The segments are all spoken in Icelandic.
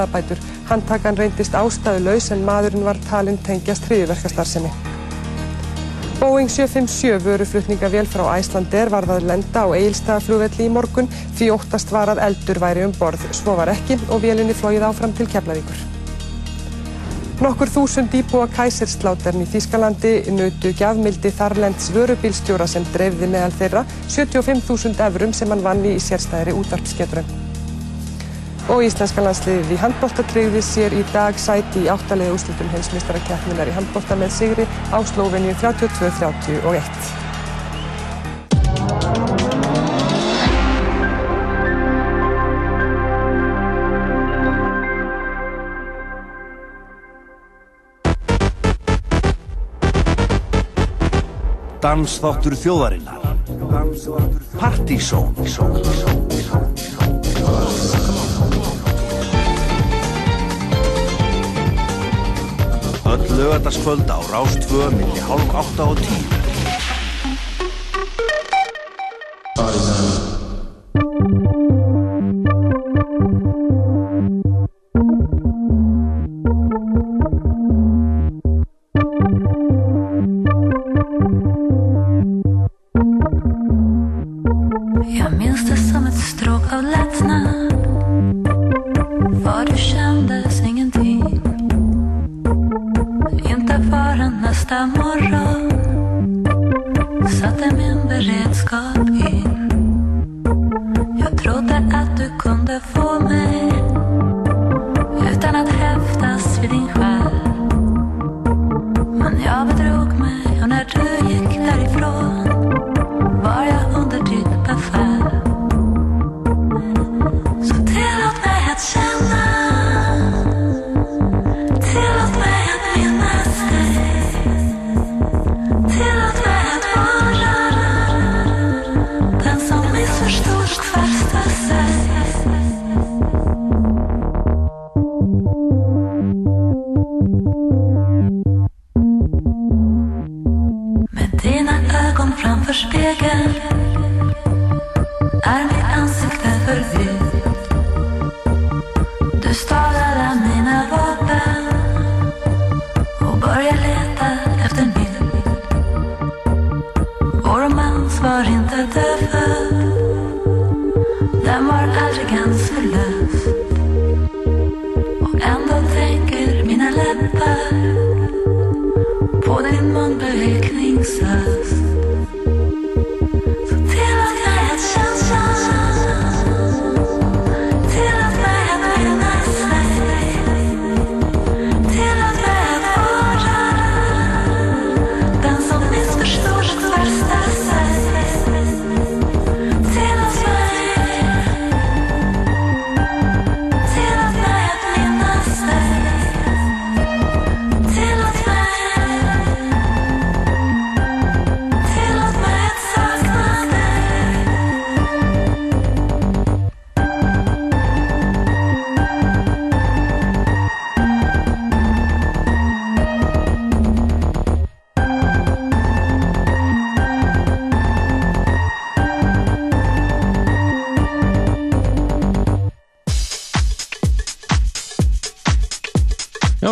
skadabætur. Handtakan reyndist ástæðu laus en maðurinn var talinn tengjast hriðverkastarðsemi. Boeing 757 vöruflutningavél frá Æslander var það lenda á Eilstaflugvelli í morgun því óttast var að eldur væri um borð. Svo var ekki og vélinni flóið áfram til Keflavíkur. Nokkur þúsund íbúa kæsirsláttern í Þýskalandi nautu gjafmildi þarlends vörubílstjóra sem dreifði meðal þeirra 75.000 eurum sem hann vann í sérstæðri útvarpsketrun. Og íslenska landsliðið í handbólta tryggði sér í dag sæti í áttalega úslutum heimsmyndstarakeppninar í handbólta með sigri á Slóvenju 32-31. Dansþáttur þjóðarinnar. Partísón Öll lögataskvöld á Rástvö milli hálf átta og tíu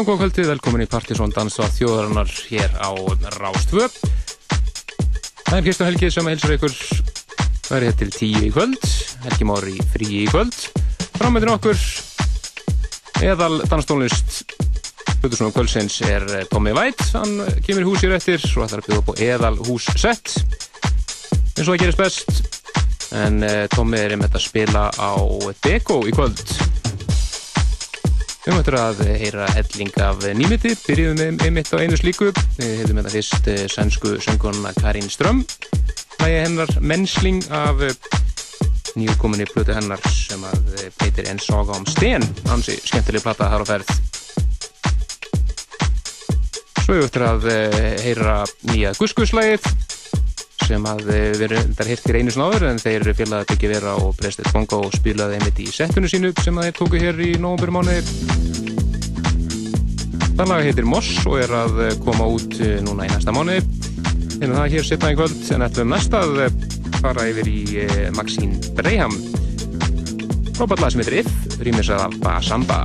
Góð kvöldi, velkomin í Partisón dansa þjóðarinnar hér á Rástvö. Það er Kristján Helgi sem heilsar ykkur verið hér til tíu í kvöld, Helgi Már í frí í kvöld. Framöndin okkur, eðal danstónlist Hlutursson kvöldsins er eh, Tommy White, hann kemur hús í réttir og ætlar að bjóða upp á eðal hússett eins og það gerist best. En uh, Tommy er einmitt að spila á Deko í kvöld. Við möttum að heyra helling af nýmiti, byrjuðum með einmitt á einu slíku. Við hefðum þetta fyrst eh, sænsku sönguna Karin Ström. Lægi hennar Mensling af nýjúkominni plötu hennar sem að eh, heitir En saga om sten. Hansi skemmtileg plata þar á ferð. Svo við öttum að eh, heyra nýja Guskuslægið sem að eh, verið þar hirtir einu svona áður en þeir félagið byggja vera og Prestet Bongo spilaði einmitt í settinu sínu sem að þeir tóku hér í nógumbyrumáni Það lag heitir Moss og er að eh, koma út eh, núna í næsta mánu en það hér setna í kvöld en ætlum næsta að fara yfir í Maxine Breyham Robert lag sem heitir If, rýmis að Alba Samba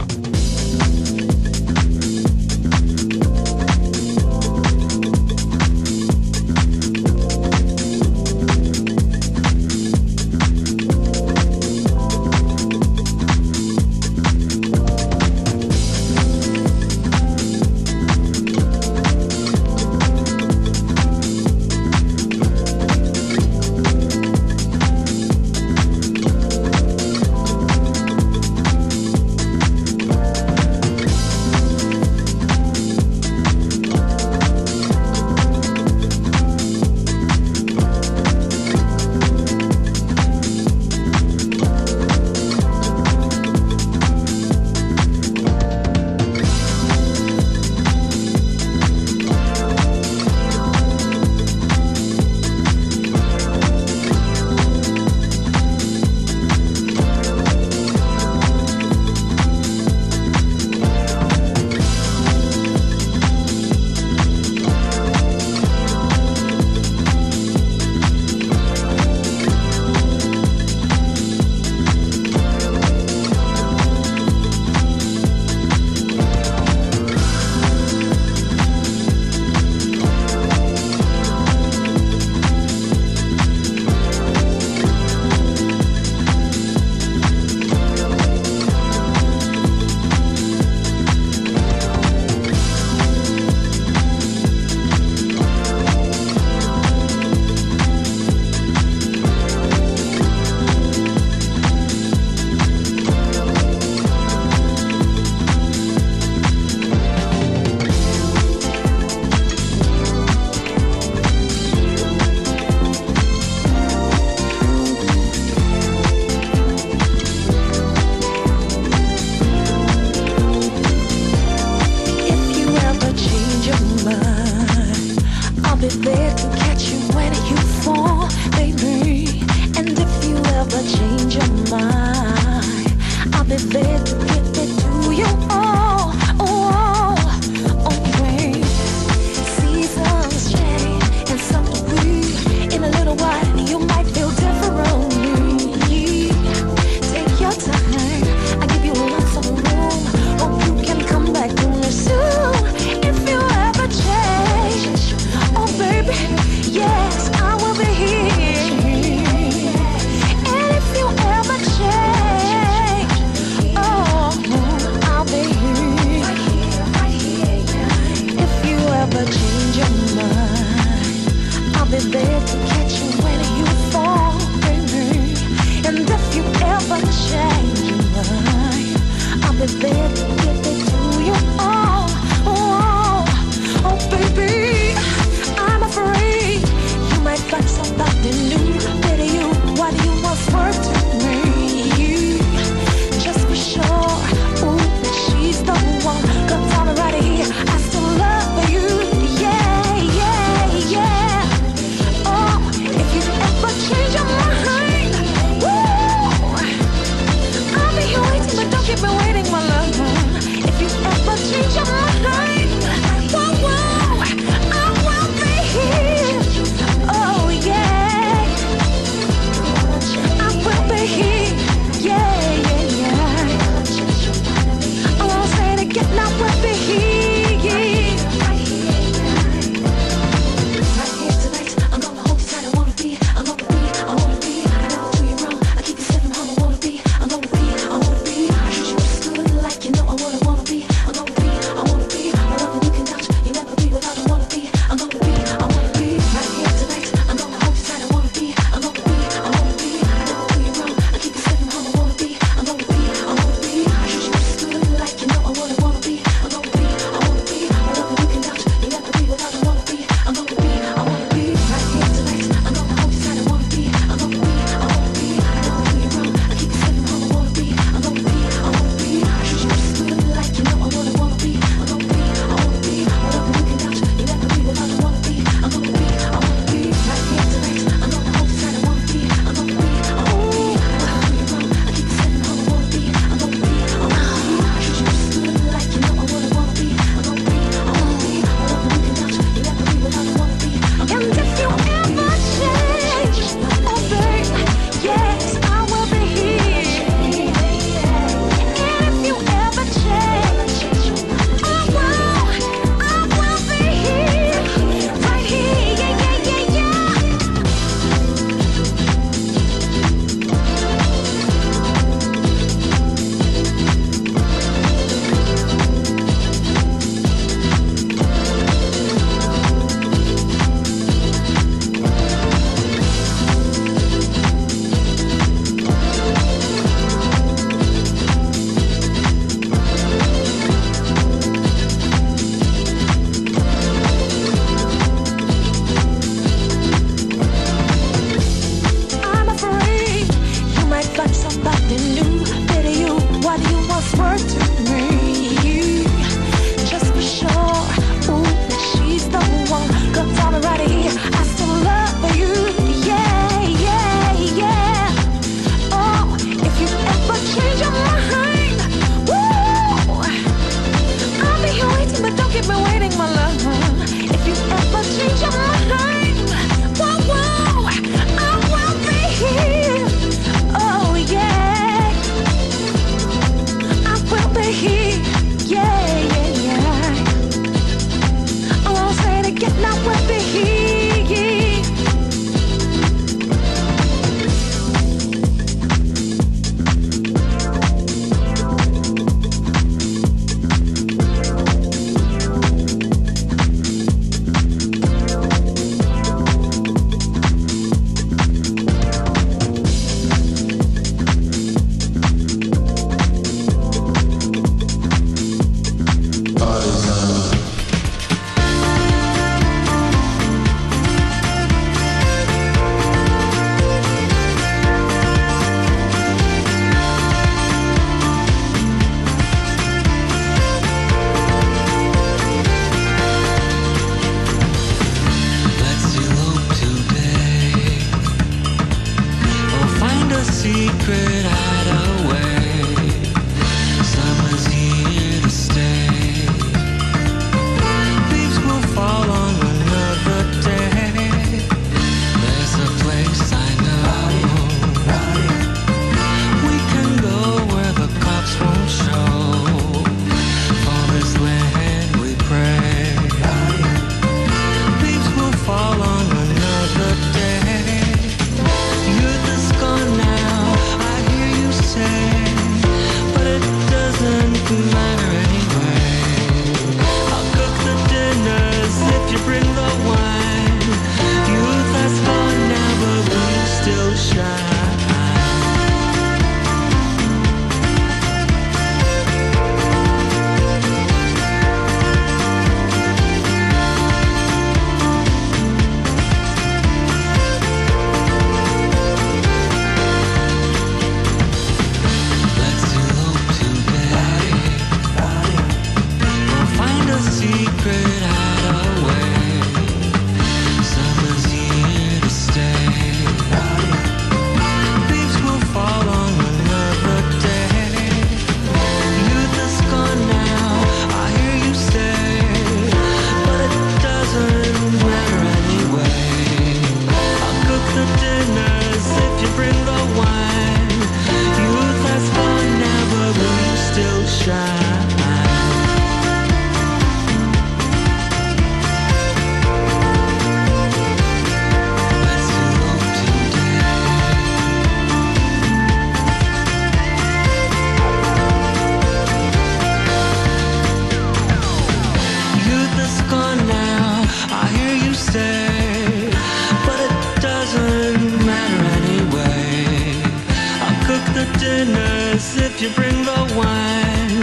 dinners if you bring the wine.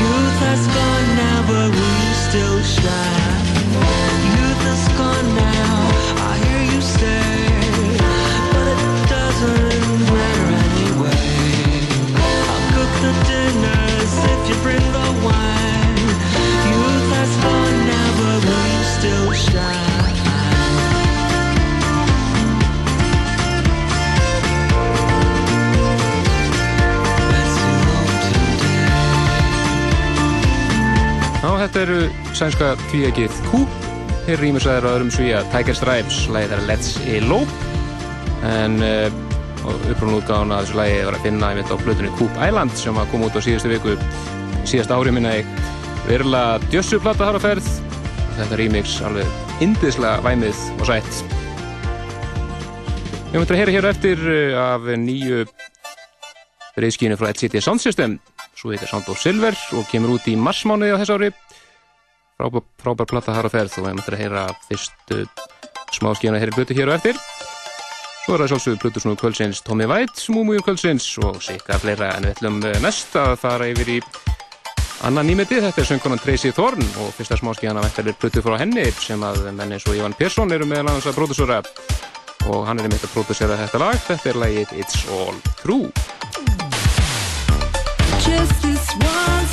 Youth has gone now, but we still shine. Já, þetta eru sænska tvíegið Q. Þeir rýmur sæður á öðrum svíja Tiger Stripes, lagið er Let's Elope en uh, upprún útgáðan að þessu lagi var að finna einmitt á blötunni Coop Island sem að koma út á síðustu viku. Síðast ári minna ég. Verulega djössuplata þar á ferð. Þetta remix alveg indislega væmið og sætt. Við möndum að heyra hér eftir uh, af nýju reyðskínu frá LCD Sound System. Svo heitir Sound of Silver og kemur út í marsmánuði á þess ári frábær, frábær platta þar á ferð og við möndum að heyra fyrstu smáskíðan að heyra blötu hér á eftir Svo er það sjálfsögðu Plutur Snúð Kvöldsins Tommy White, Múmújum Kvöldsins og sikka fleira en við ætlum eh, næst að fara yfir í annan nýmeti. Þetta er söngkonan Tracy Thorn og fyrsta smáskíðan af eftir Plutur frá henni sem að menn eins og Ivan Persson eru meðal annars að pródúsura og hann er einmitt að pródúsera þetta lag. Þetta er lagið It's All True. Just this once,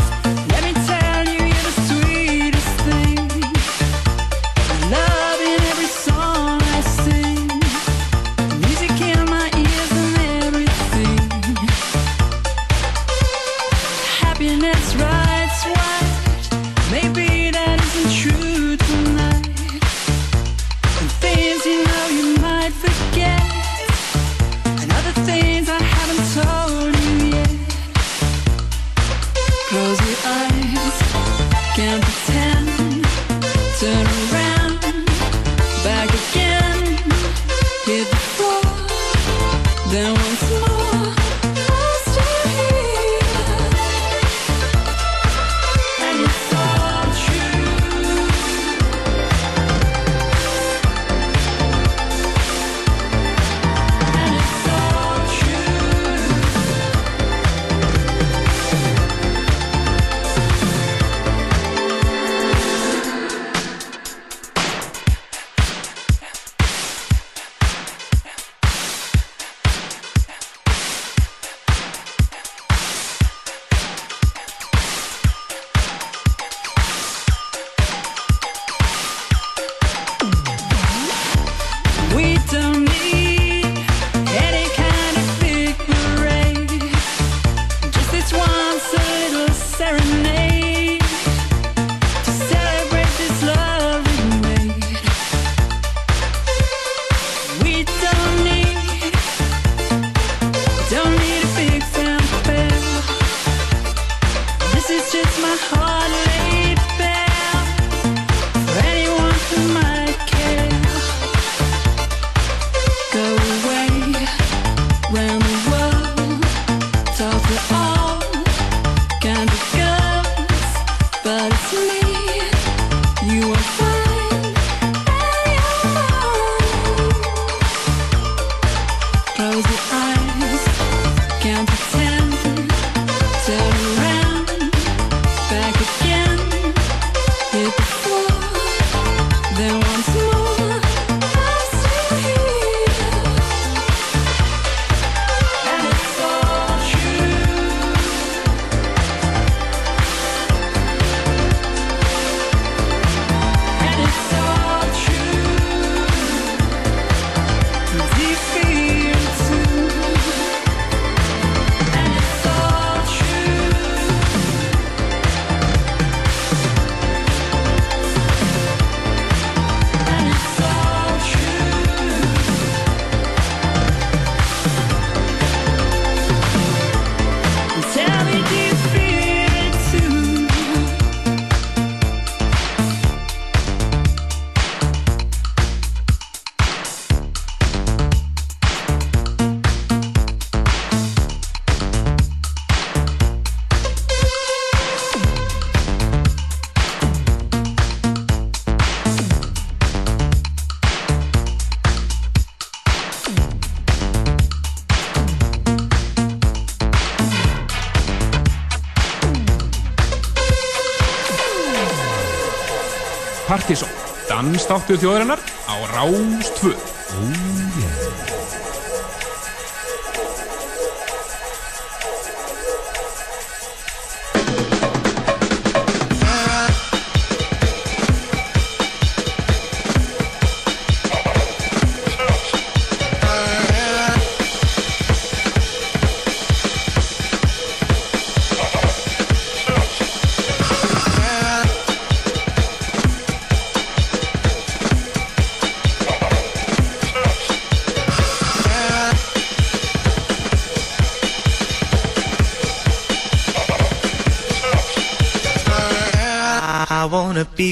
þáttu þjóðarinnar á Rástföð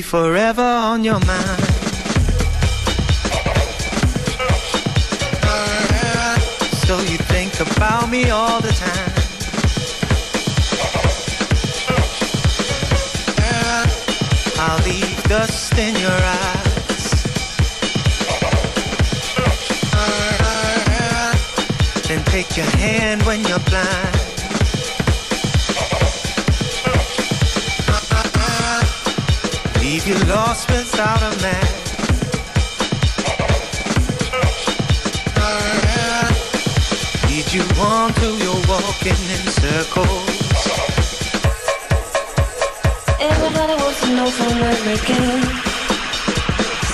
forever on your mind. Without a map. Lead you on till you're walking in circles. Everybody wants to know from where it came.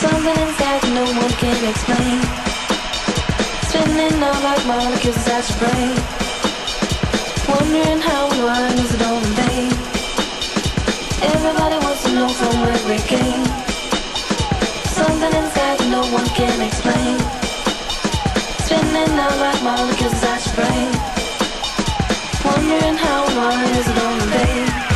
Something inside no one can explain. Spinning out like molecules your brain. Wondering how and why is it all in vain? Everybody wants to know from where it came. Something inside no one can explain. Spinning out like molecules your brain. Wondering how and why is it all in vain?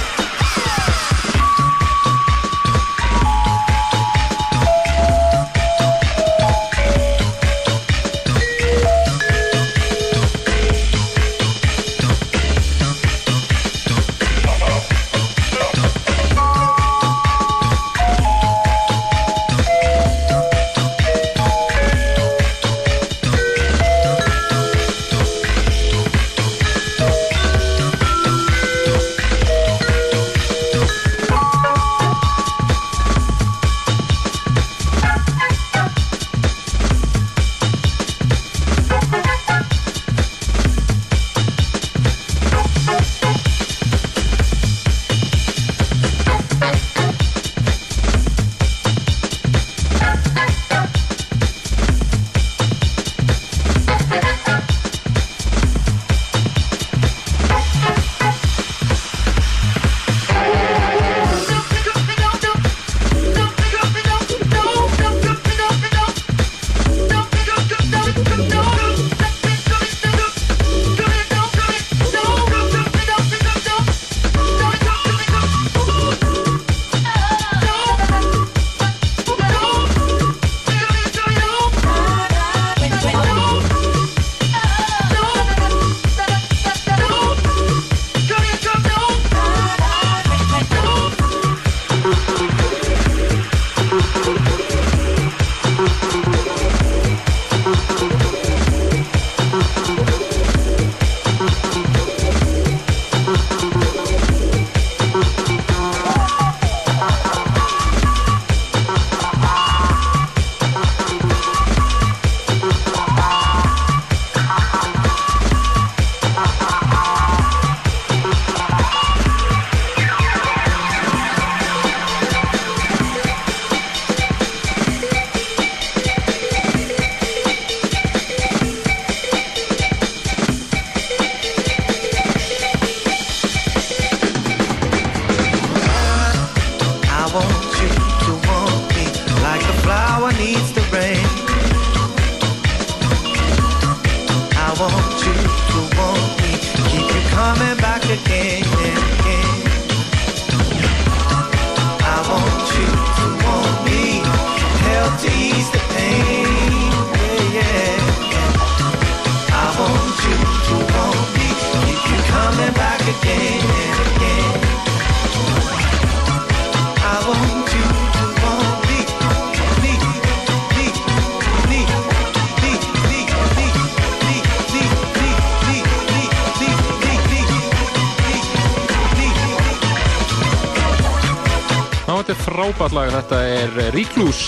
Frábært lag, þetta er Ríklús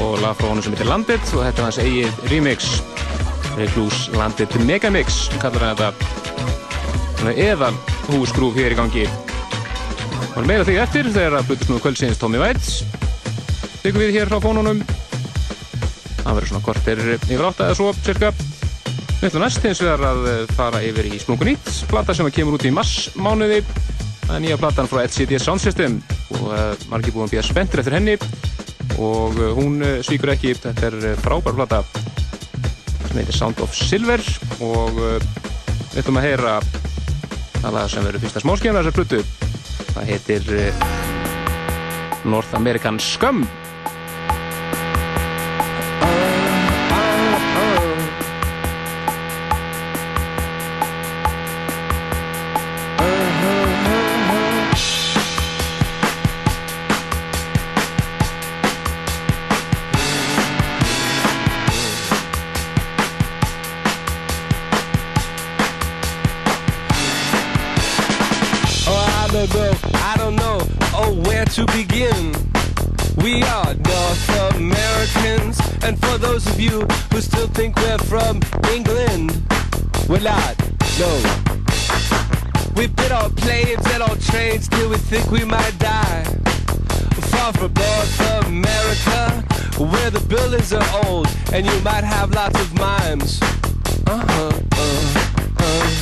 og lag frá honum sem heitir Landit. Og þetta er hans eigið remix. Ríklús Landit Megamix kallar hann þetta. Eða húsgrúf hér í gangi. Og meira því eftir þegar að blutusnúðu kvöldsins Tommy White byggum við hér frá fónunum. Það verður svona kortir yfir átt eða svo cirka. Við ætlum næst hins vegar að fara yfir í Splunkunýtt plata sem kemur út í mars mánuði það er nýja platan frá LCD Sound System og uh, margir búin að býja spenntur eftir henni. Og uh, hún uh, svíkur ekki. Þetta er frábær plata sem heitir Sound of Silver. Og við ætlum að heyra að það sem verður fyrsta smáskjæðan þessar plötu. Það heitir North American Scum think we might die. Far from North America, where the buildings are old and you might have lots of mimes. Uh-huh, uh-huh.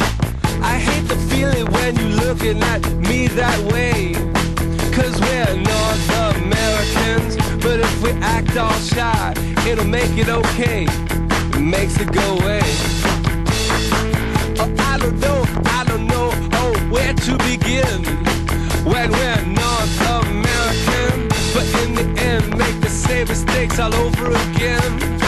I hate the feeling when you're looking at me that way. Cause we're North Americans But if we act all shy It'll make it okay It makes it go away Oh, I don't know, I don't know Oh, where to begin mistakes all over again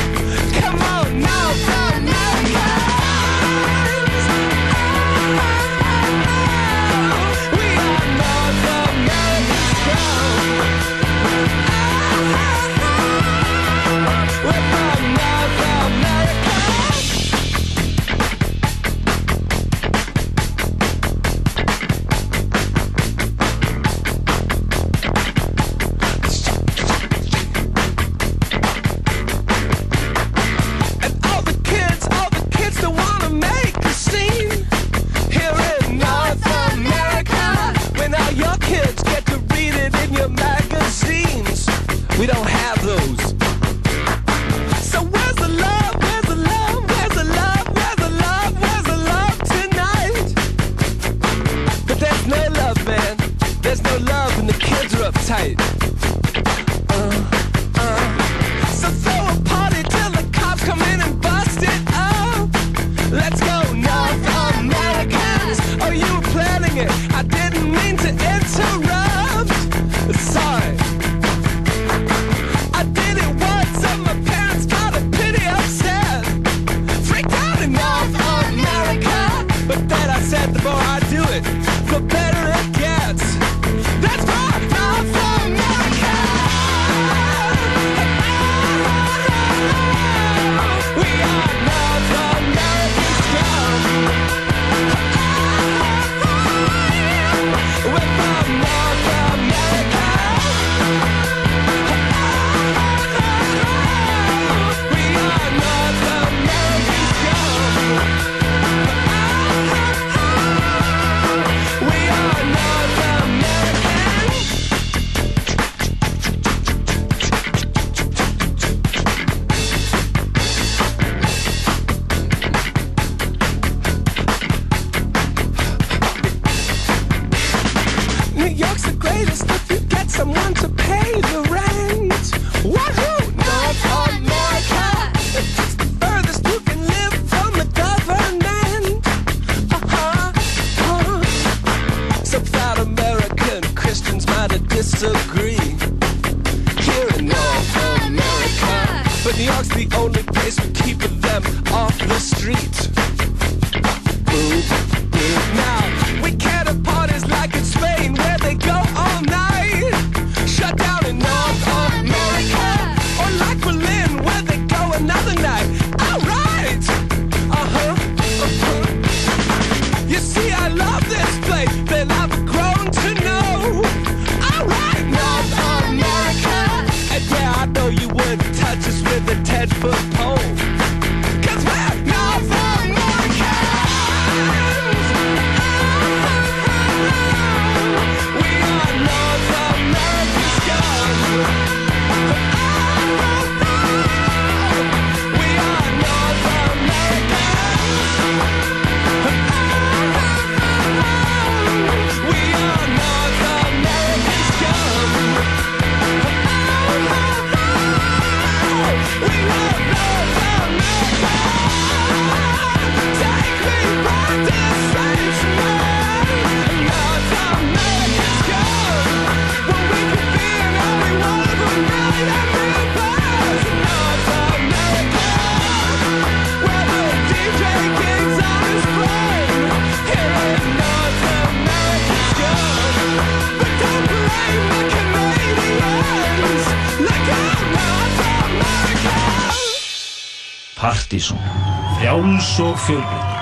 frjáls og fjölbreytt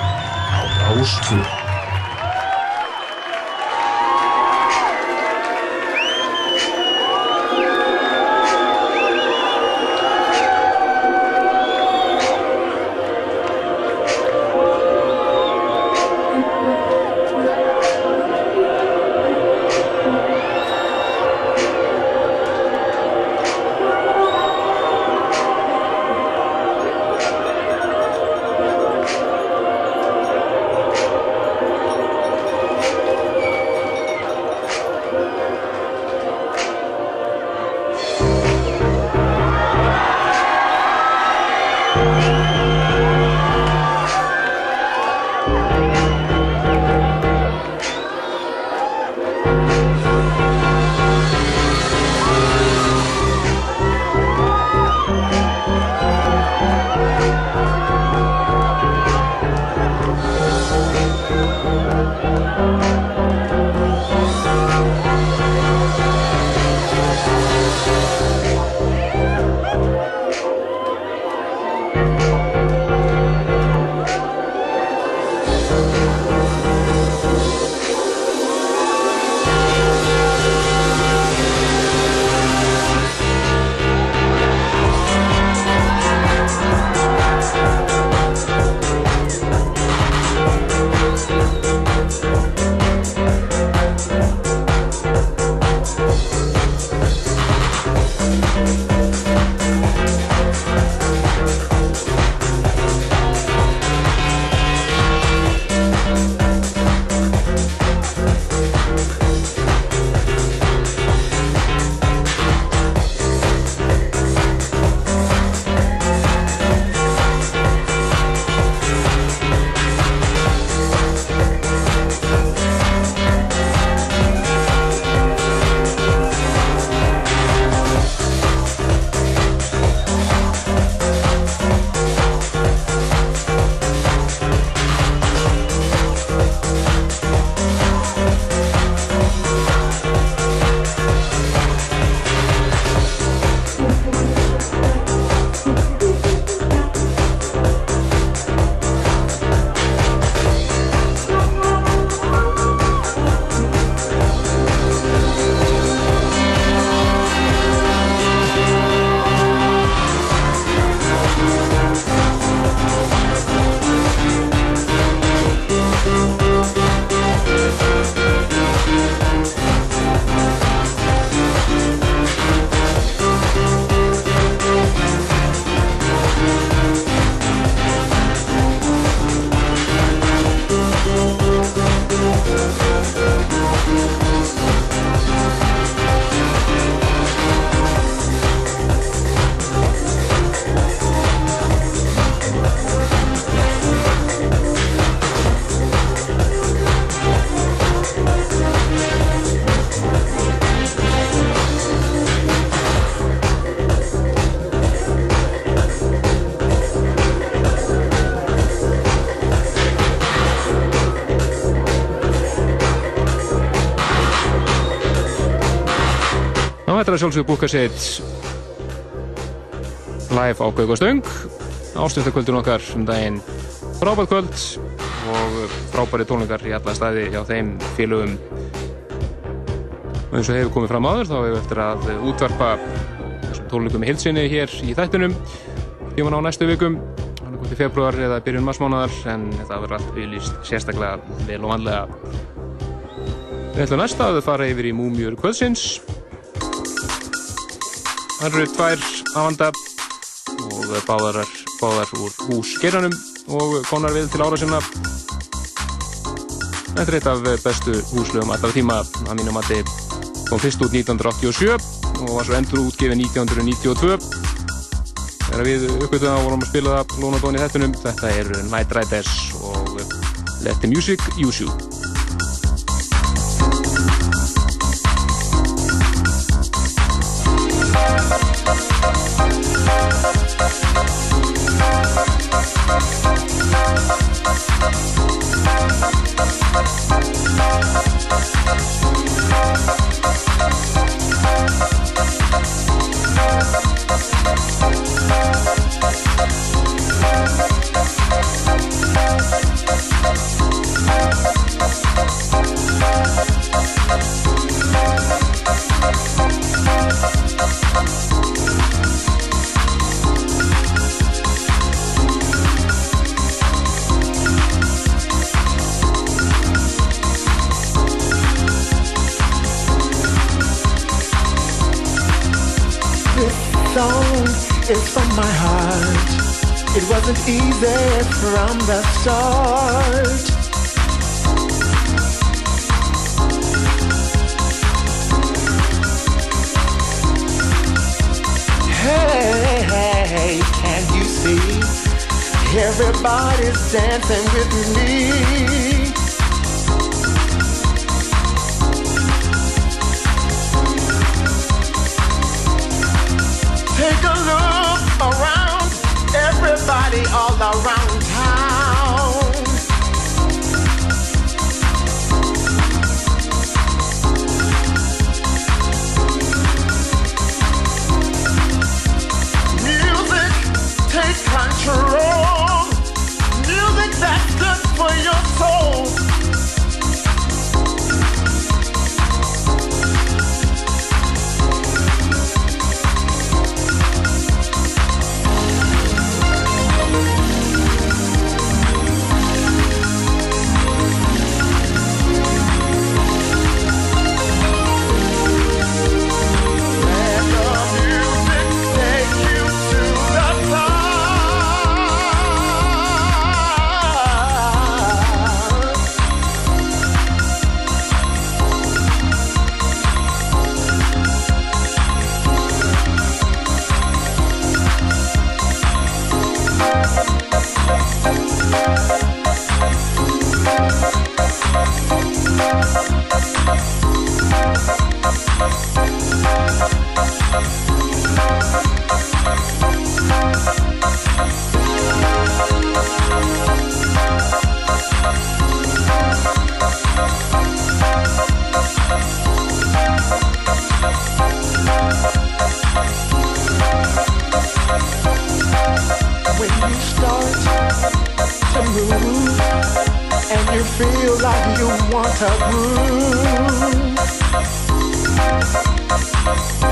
á Rástvöð. Það er að sjálfsögðu búka sitt live á Gaugastöng ástöndakvöldun okkar um daginn. Frábært kvöld og frábæri tónleikar í alla staði hjá þeim félögum. Og eins og hefur komið fram áður þá hefur við eftir að útvarpa þessum tónleikum í hilsinni hér í þættunum tíman á næstu vikum hann er komið í februar eða byrjun marsmánaðar en þetta verður allt viðlýst sérstaklega vel og vanlega Við ætlum næsta að fara yfir í Múmjör kvöldsins Það eru tvær afanda og báðar, báðar úr húsgeiranum og konar við til ára sinna. Þetta er eitt af bestu húslögum alltaf tíma að mínum að þið kom fyrst út 1987 og var svo endur útgefið 1992. Þegar við uppgötuðum að vorum að spila það Lónadón í þettunum, þetta er Night Riders og Let the Music Use You. And you feel like you want to groove. Bye.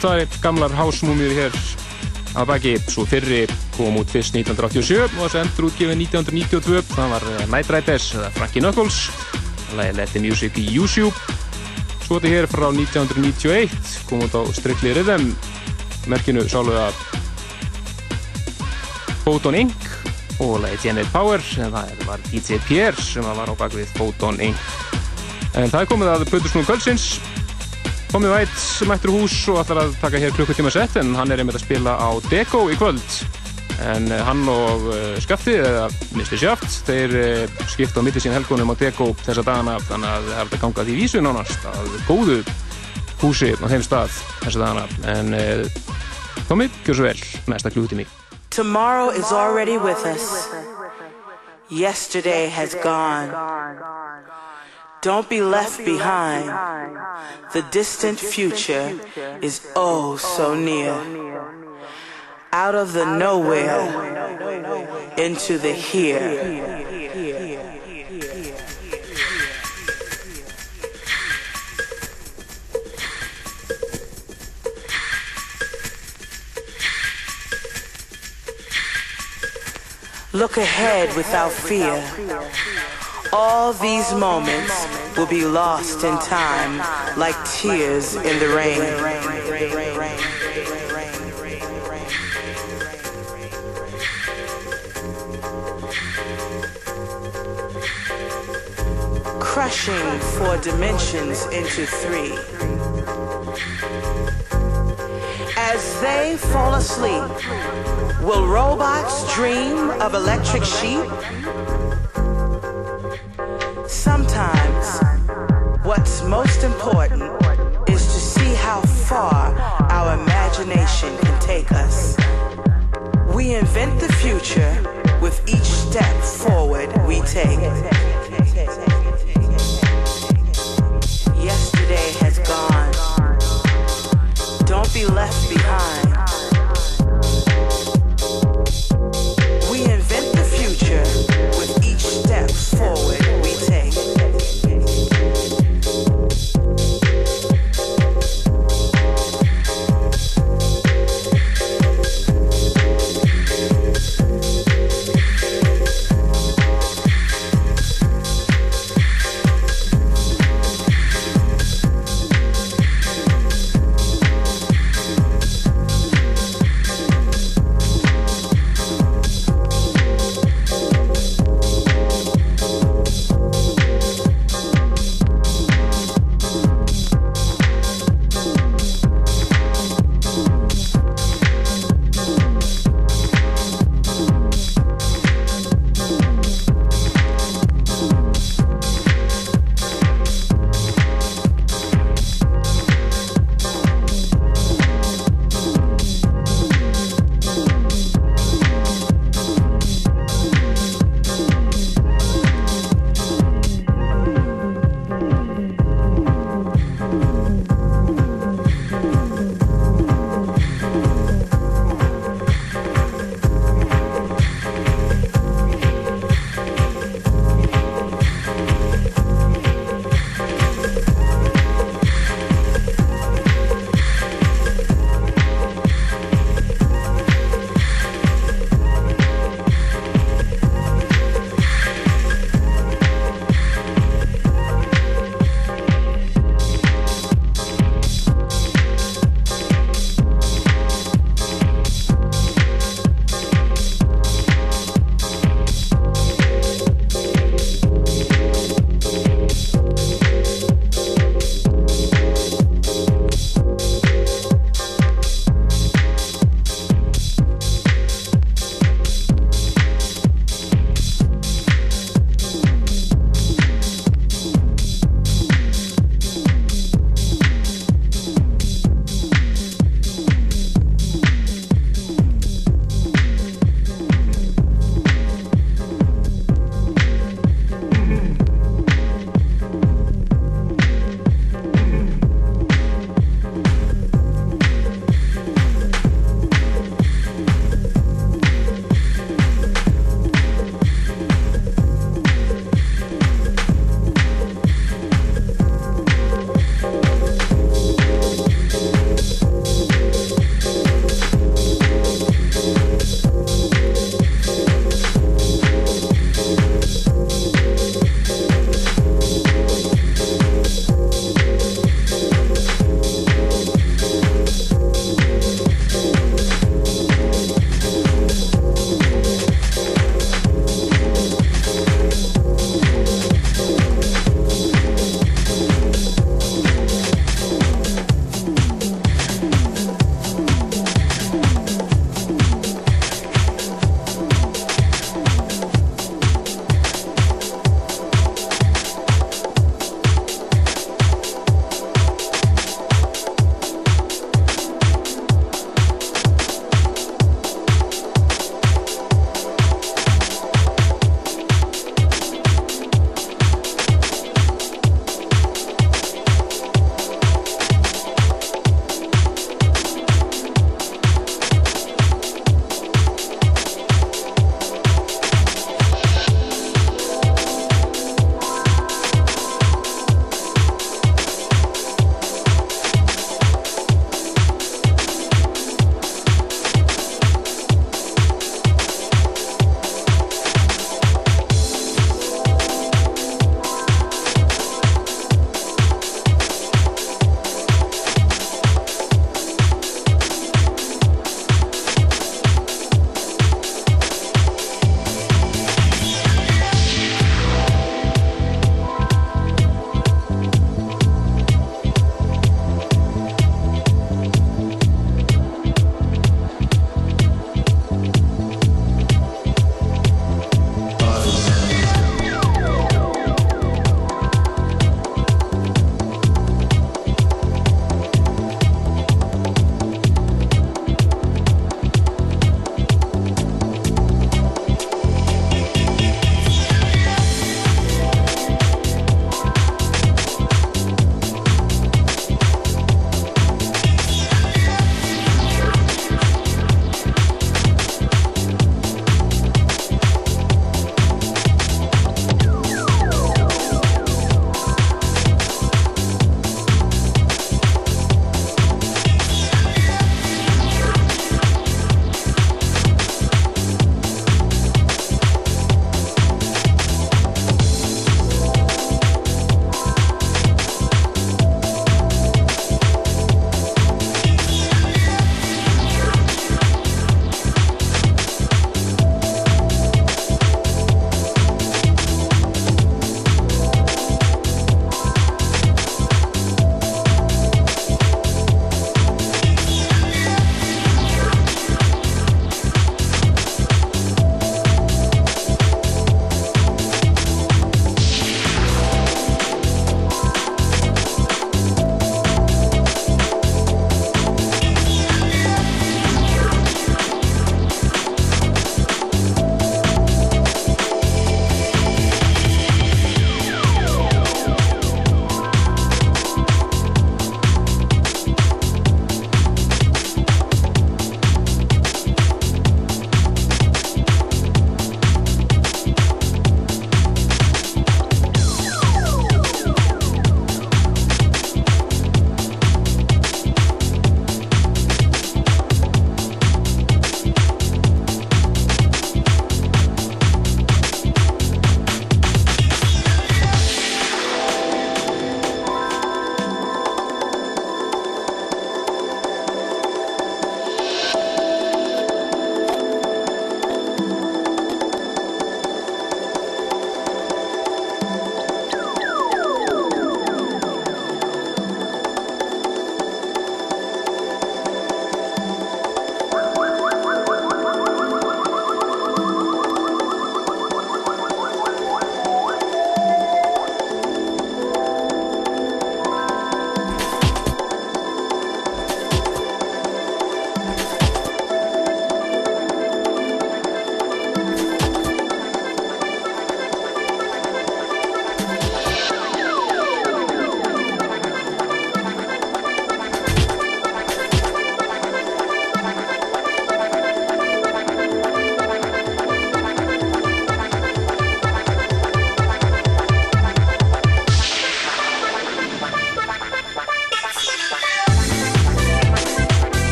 Það er gamlar hásmúmjur hér að baki, svo fyrri kom út fyrst 1987 og þessi endur útgefið 1992, það var eh, Night Riders eða Frankie Knuckles. Lagi Let the Music Use You svo þetta hér frá 1991 kom út á Strictly Rhythm. Merkinu sálega Photon Inc. og lagi Generate Power en það var DJ Pierre sem var á bakvið Photon Inc. En það komið að Pötursnúm Kölsins Tommy White mættur hús og ætlar að taka hér klukkutíma sett en hann er einmitt að spila á Deco í kvöld en eh, hann og uh, Skafti eða Mr. Shaft þeir uh, skipta á milli sín helgunum á Deco þessa dagana þannig að það er að ganga því vísu nánast að góðu húsi á þeim stað þessa dagana en Tommy, gjör svo vel næsta klukkutími Tomorrow is already with us. Yesterday has gone. Don't be left behind. The distant future is oh so oh near. Out of the nowhere into the here. Look ahead without fear. All these moments will be lost in time like tears in the rain. Crushing four dimensions into three. As they fall asleep, will robots dream of electric sheep? Most important is to see how far our imagination can take us. We invent the future with each step forward we take. Yesterday has gone. Don't be left behind.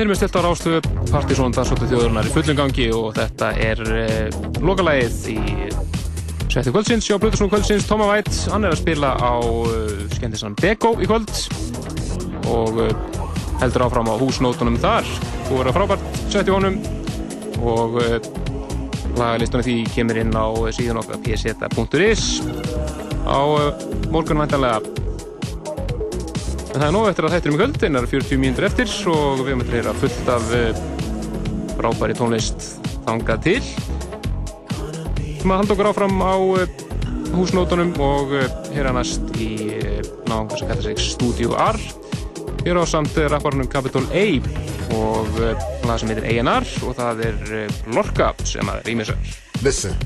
við erum með styrta rástöðu Partíson Darsóttu þjóðurnar í fullum gangi og þetta er eh, lokalægið í setju kvöldsins Jó Blutursson kvöldsins, Tóma Vætt hann er að spila á eh, uh, skemmtisann Beko í kvöld og uh, heldur áfram á húsnótunum þar. Og verður frábært setju honum og eh, uh, lagalistunum því kemur inn á síðan okkar pseta.is á morgunvæntalega En það er nógu eftir að þættir um í kvöld, einar 40 mínútur eftir og við möllum heyra fullt af eh, frábæri tónlist þangað til. Þú maður halda okkur áfram á eh, húsnótonum og eh, heyra næst í ná, hvað sem kallar sig, Studio R. Við erum á samt rapparunum Capitol A og hlaða sem heitir A&R og það er Lorca sem að rýmisar. Listen.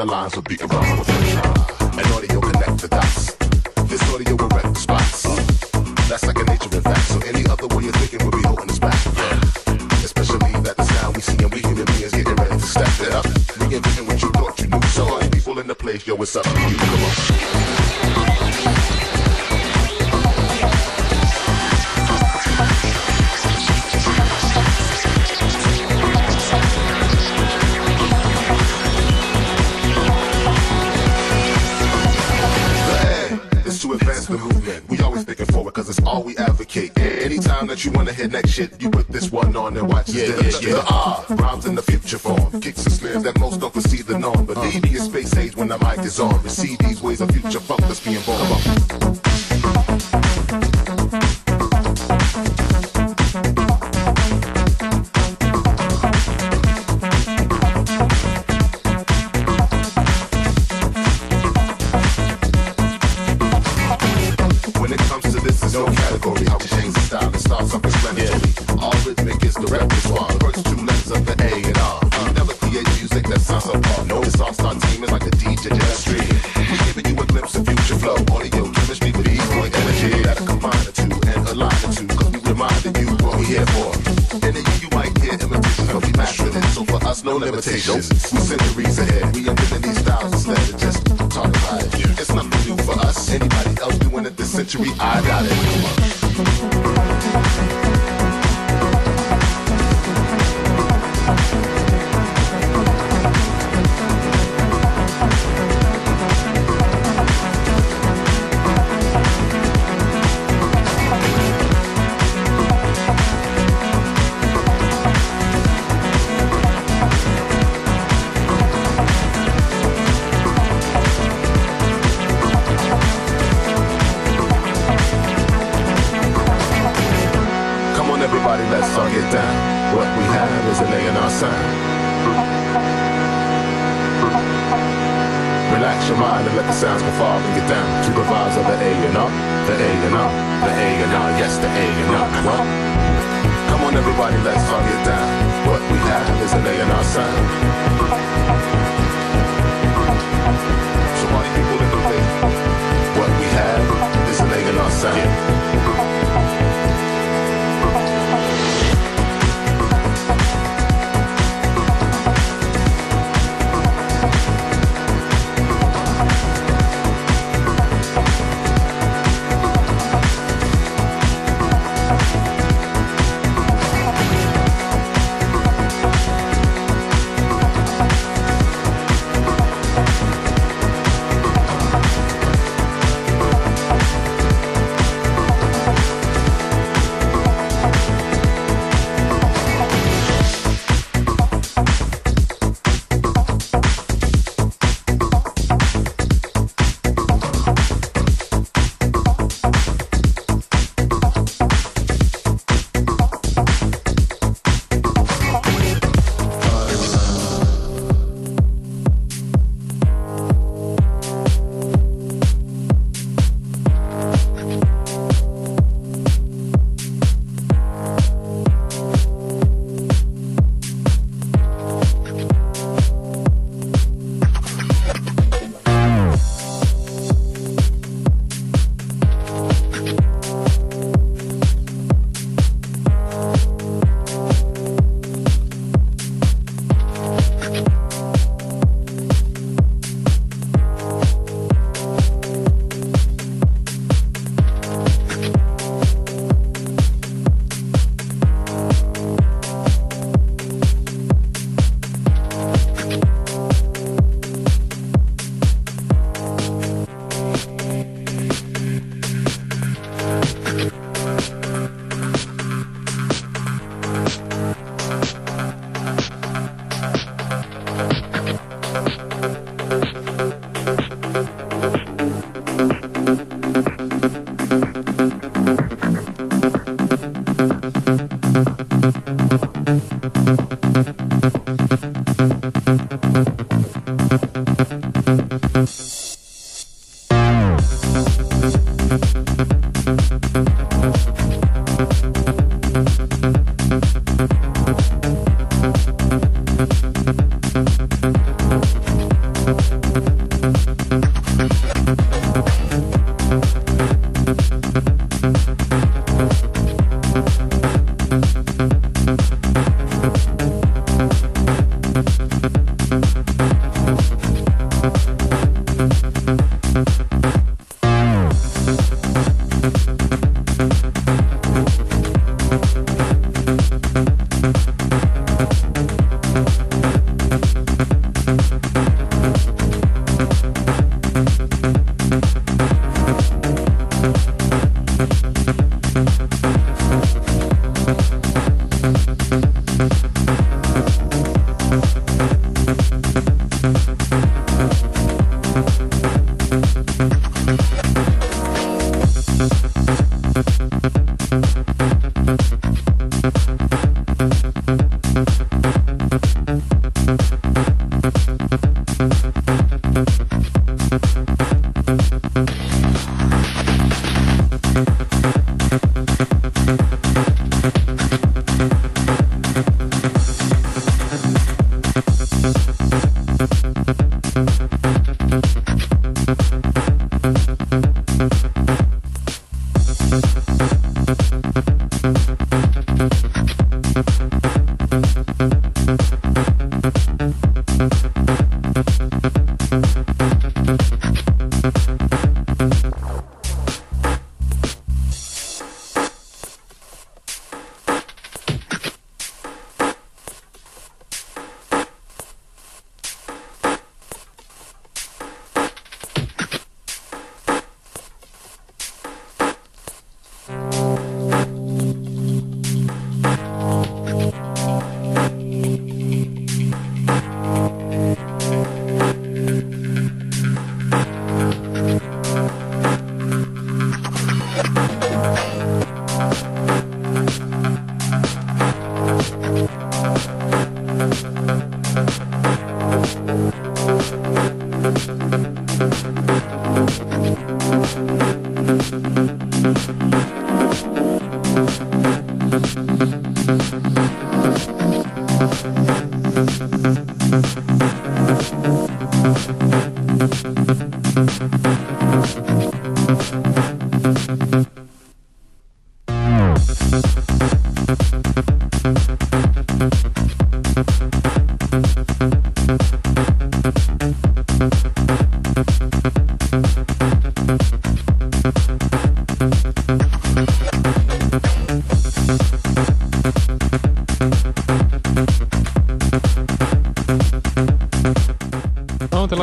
the lines of the Robbed in the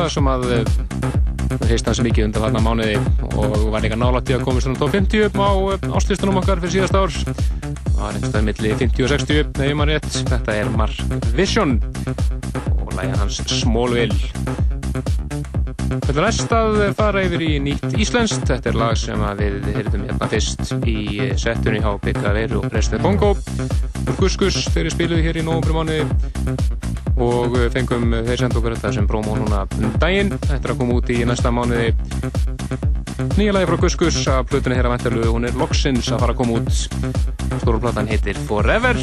Náttúrulega sem að eh, heist hans mikið undan þarna mánuði og var líka nálætti að komast svona top 50 á eh, áslistunum okkar fyrir síðast ár. Var einhverstað milli 50 og 60 nefnir maður rétt, þetta er Mark Vision og lægja hans Smallville. Þetta er næst að fara yfir í nýtt Íslenskt, þetta er lag sem við heyrðum hérna fyrst í settunni á Bygga Veru og Presnið Bongo. Úr Guskus þegar spiluðu hér í nógum mánuði og fengum þeir senda okkur þetta sem promo núna um daginn. Þetta er að koma út í næsta mánuði. Nýja lagi frá Guskus að plötunni hér að vendalu, hún er loksins að fara að koma út. Stórplatan heitir Forever.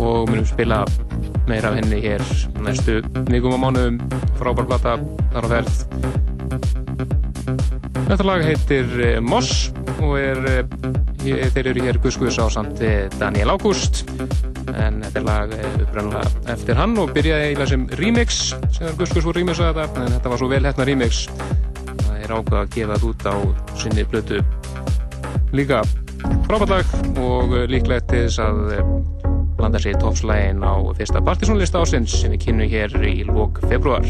Og munum spila meira af henni hér næstu vikum á mánuðum. Frábær plata þar á ferð. Þetta lag heitir eh, Moss og er, eh, þeir eru hér Guskus á samt eh, Daniel Ágúst lag uppræðanlega eftir hann og byrjaði eiginlega sem remix sem Guskus voru remixa þetta en þetta var svo vel hérna remix. Það er ákveð að gefa þetta út á sinni blötu líka frábært lag og líklegt til þess að blanda sér í toppslægin á fyrsta partysónlista ásins sem við kynum hér í lók februar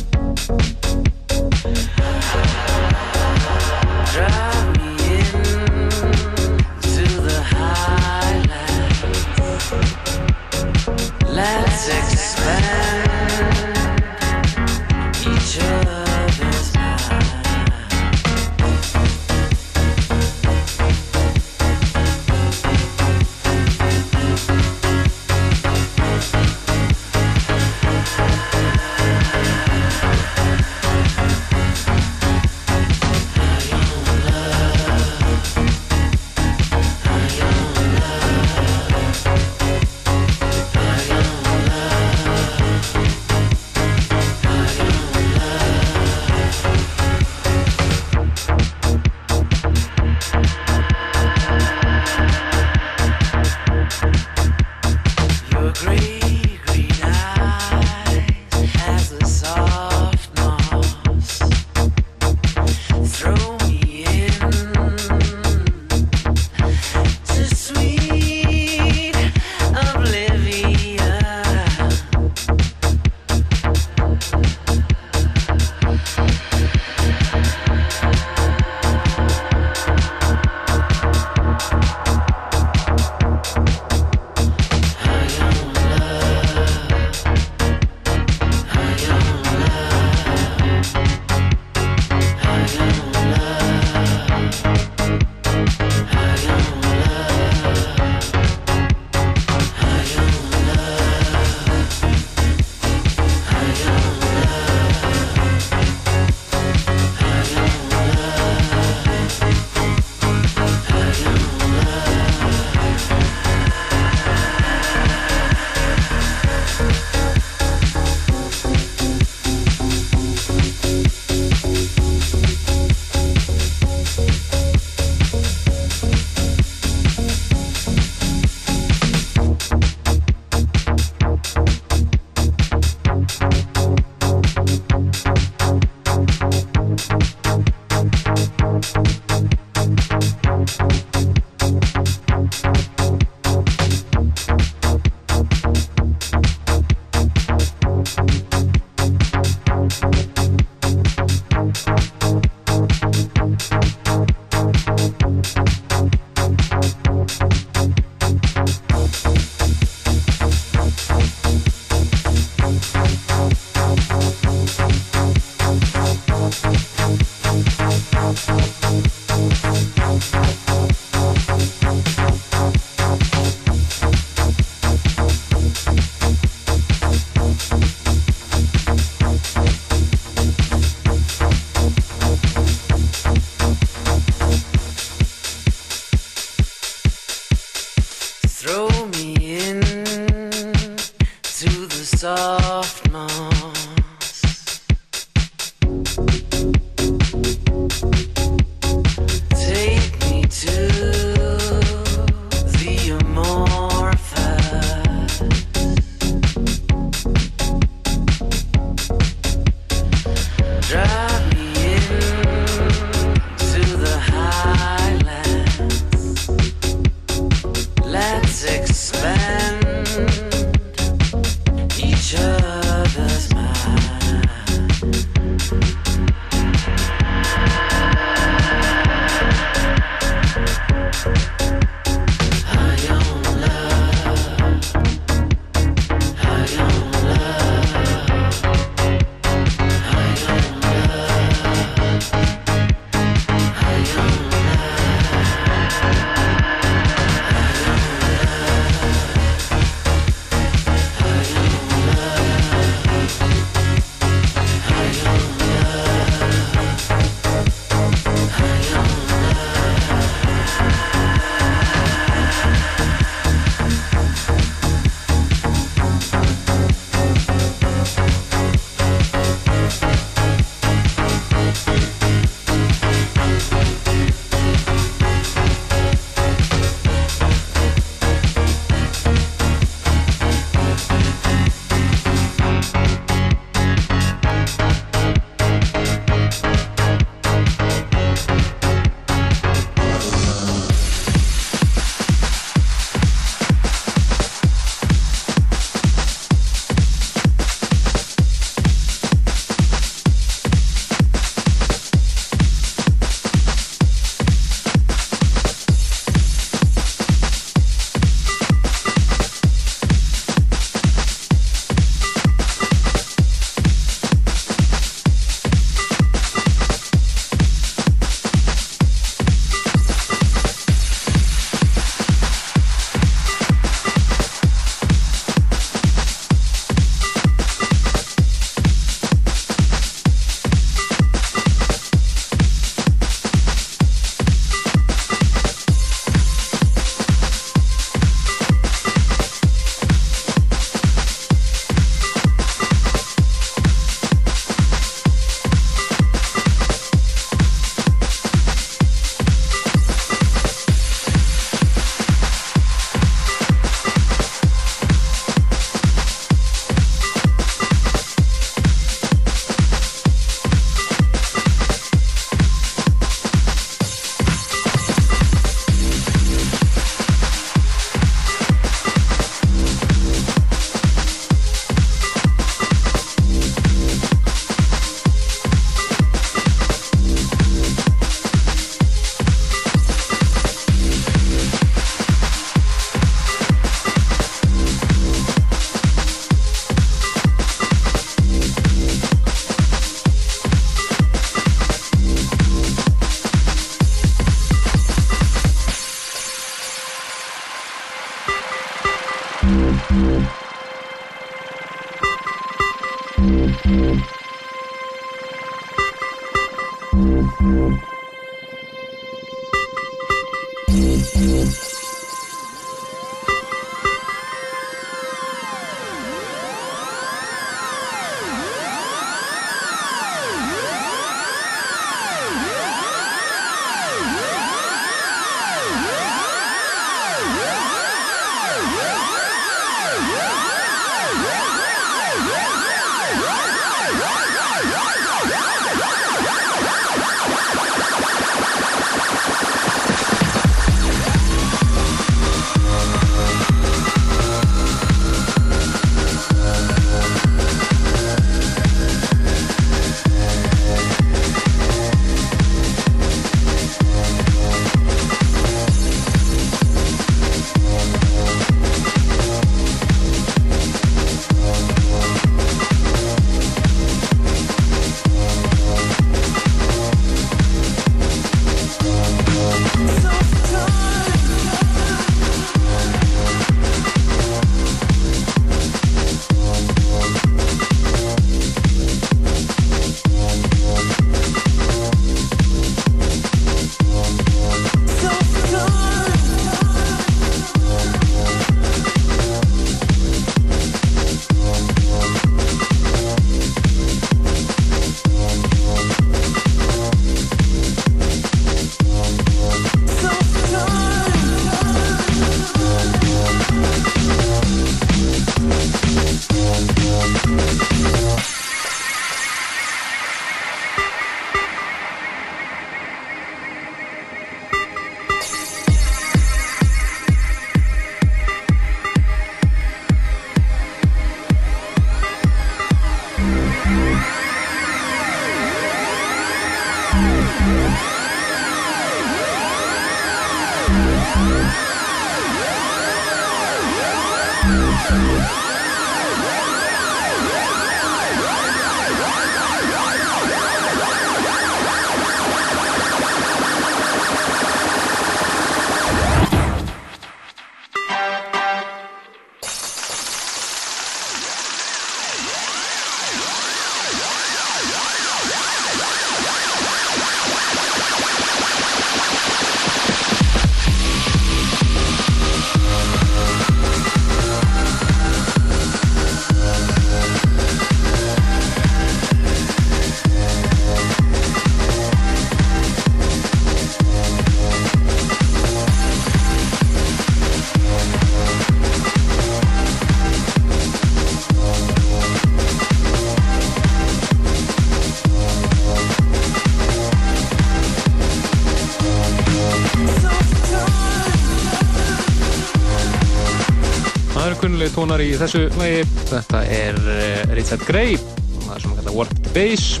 tónar í þessu lagi. Þetta er uh, Richard Gray, það sem hann kallar Warped Bass.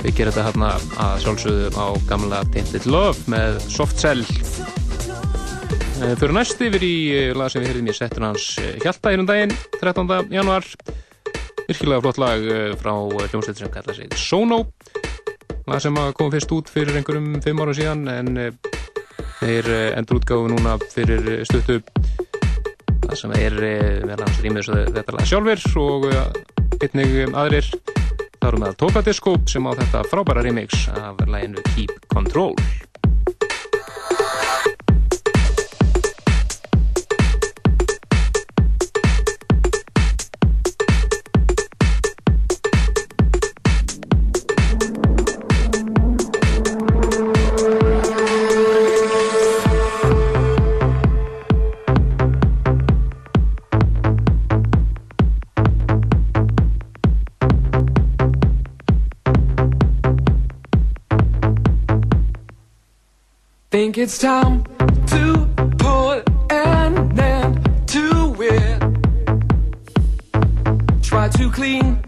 Við gerum þetta hérna að sjálfsögðu á gamla Tainted Love með Soft Cell. Fyrir næst yfir í uh, lag sem við heyrðum í settur hans Hjalta hér um daginn, 13. januar. Virkilega flott lag frá hljómsveit sem kallar sig Sono. Lag sem að kom fyrst út fyrir einhverjum fimm ára síðan en þeir endur útgáfu núna fyrir stuttu sem er meðal hans rýmið þetta lag sjálfur og eh, einnig um aðrir. Það eru með Tokadisko sem á þetta frábæra remix af læginu Keep Control Think it's time to put an end to it. Try to clean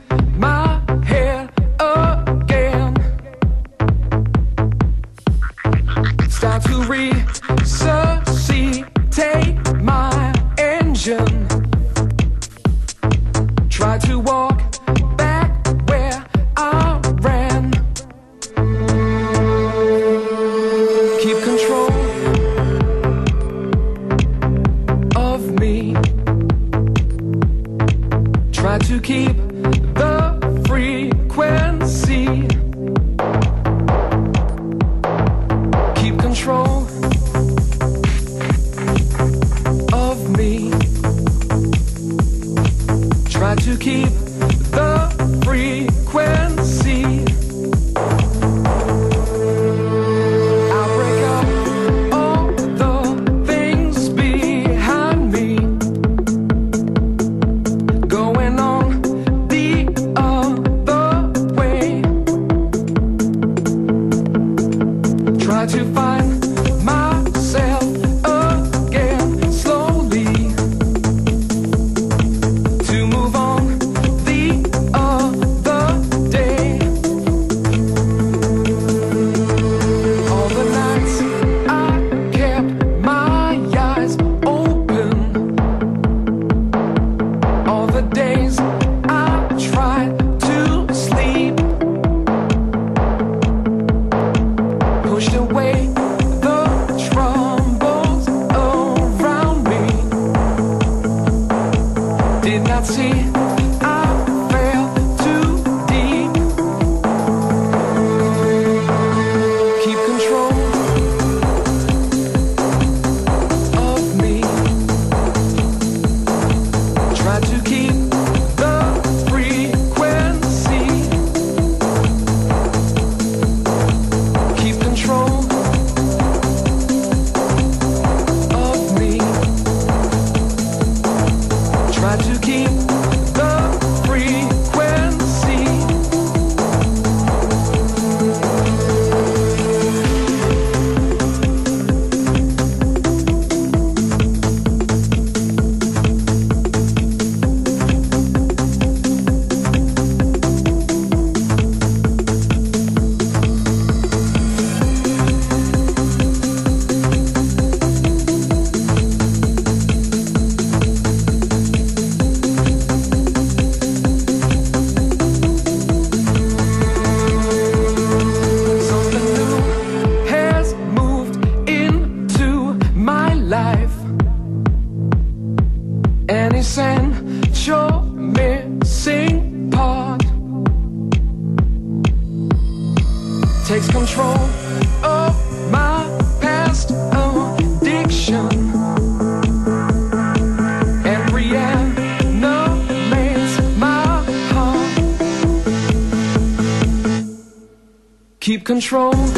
control.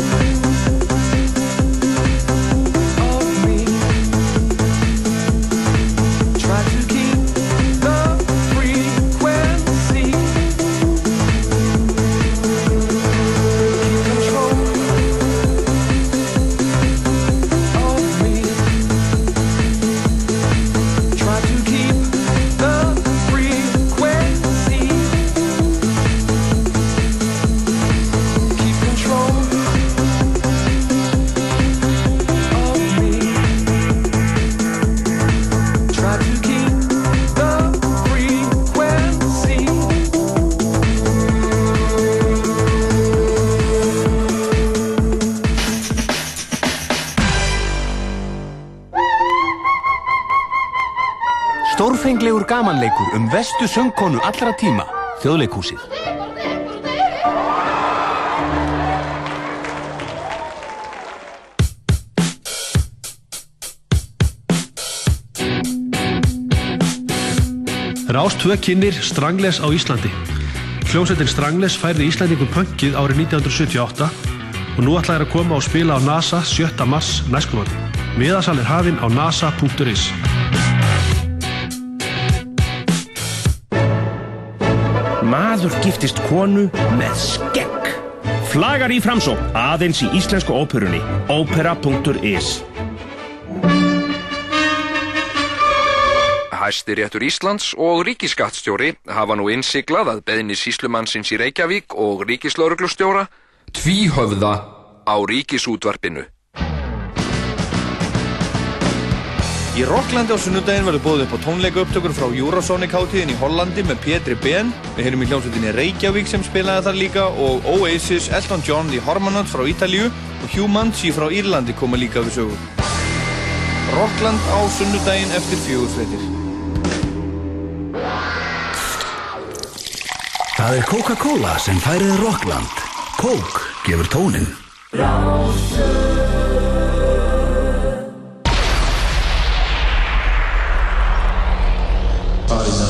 Gamanleikur um vestu söngkonu allra tíma, þjóðleikhúsið. Rás 2 kynir Strangles á Íslandi. Hljómsveitin Strangles færði Íslandingum punkið árið 1978 og nú ætlaði að koma og spila á NASA 7. mars næstkomandi. Miðasal er hafinn á nasa.is. Maður giftist konu með skegg. Flagar í framsók aðeins í íslensku óperunni. Opera.is Hæstiréttur Íslands og ríkiskattstjóri hafa nú innsiklað að beðni síslumannsins í Reykjavík og ríkislauruglustjóra tvíhöfða á ríkisútvarpinu. Í Rocklandi á sunnudaginn verður búið upp á tónleika upptökur frá Eurosonic hátíðin í Hollandi með Pétri Ben. Við heyrum í hljómsveitinni Reykjavík sem spilaði þar líka og Oasis, Elton John, The Hormonauts frá Ítalíu og Munchie frá Írlandi koma líka við sögu. Rockland á sunnudaginn eftir fjögurfréttir. Það er Coca-Cola sem færið Rockland. Coke gefur tónin. Body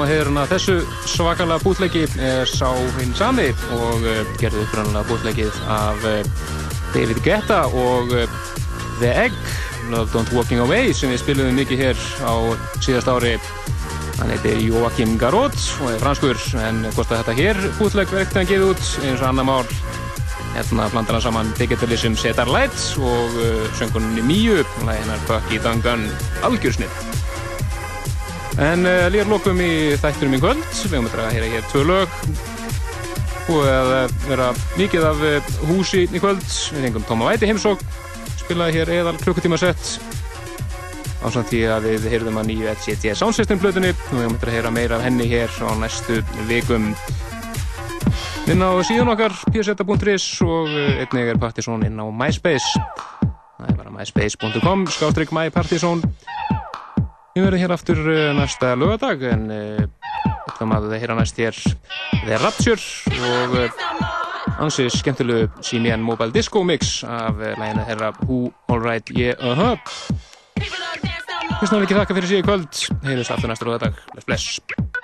sem að hefur þessu svakalega bútleiki er sá hinn sami og uh, gerði uppræðanlega bútleikið af uh, David Guetta og uh, The Egg, Love Don't Walking Away sem við spilum mikið hér á síðast ári. Hann heitir Joachim Garot og er franskur en hvort að þetta hér bútleik verkt hann gefið út eins og annar mál hérna blandar hann saman Digitalism Setar Lights og söngunni Míu, hennar Bucky Dungan algjörsnið. En uh, líðar lokum í þættunum í kvöld. Við höfum að heyra hér tvö lög og að uh, vera mikið af uh, húsi í kvöld. Við hengum Tóma Væti heimsók, spilaði hér eðal klukkutíma sett ásamt því að við heyrðum að nýju LCT Soundsystem blöðunni og við höfum að heyra meira af henni hér á næstu vikum. Inn á síðan okkar pseta.is og einnig er Partizón inn á MySpace. Það er bara myspace.com skástrygg mypartizón Við verðum hér aftur uh, næsta lögadag en uh, ætlum að heyra næst hér The Rapture og uh, ansi skemmtilegu CMN Mobile Disco Mix af læginu herra Who Alright Yeah Uh Huh. Við snarlega ekki þakka fyrir síðu kvöld. Heyrjumst aftur næsta lögadag Bless bless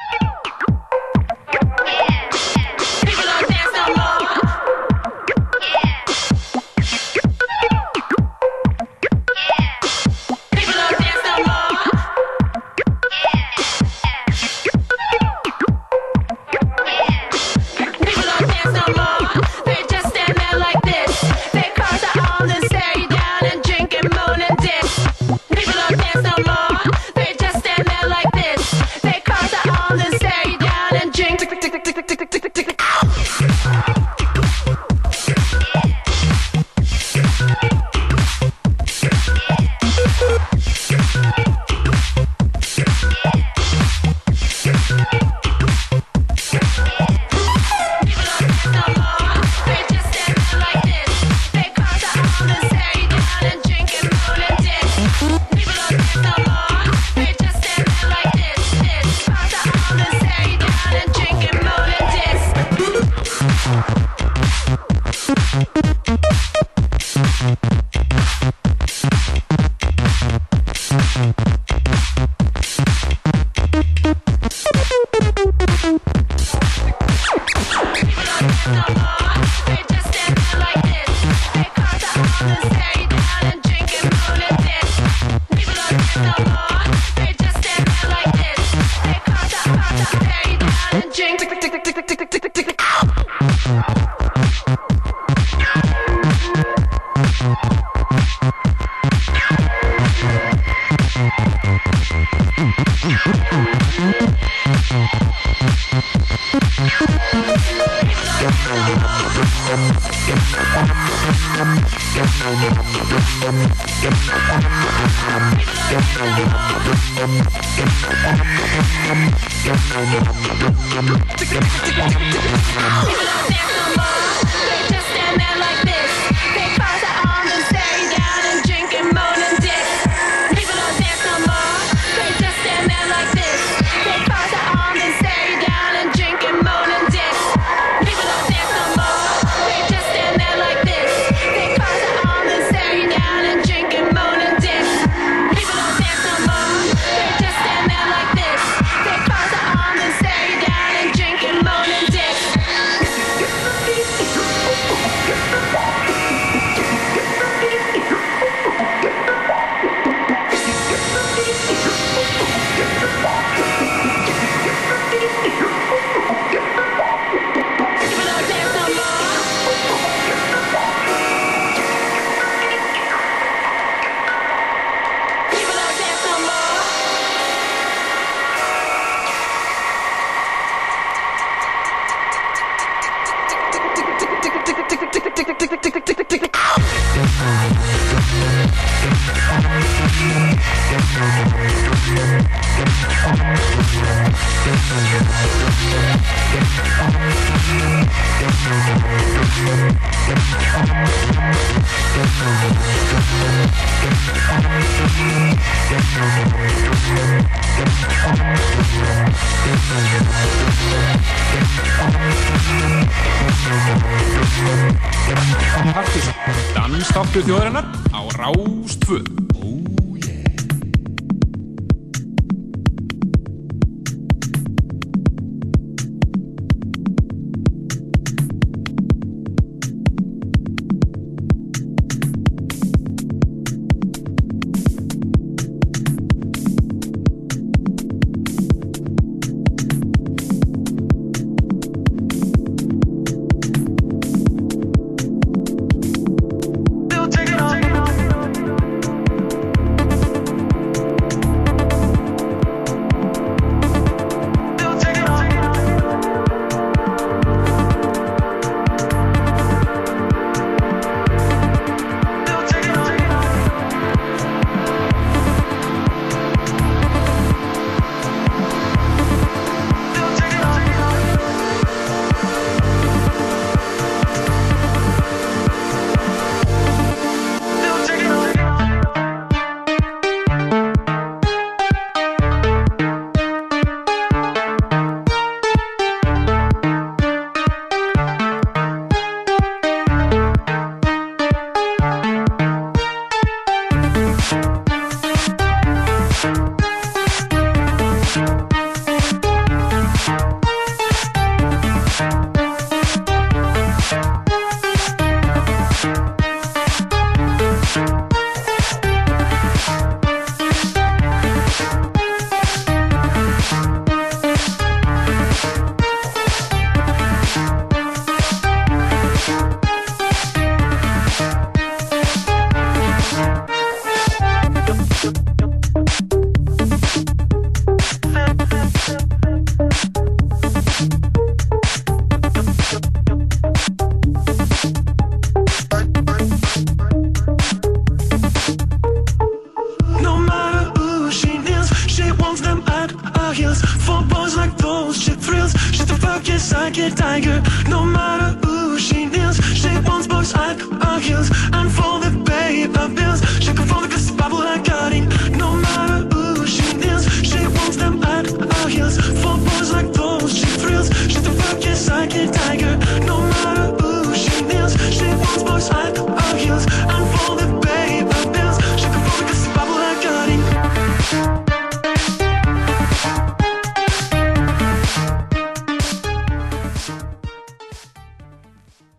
Now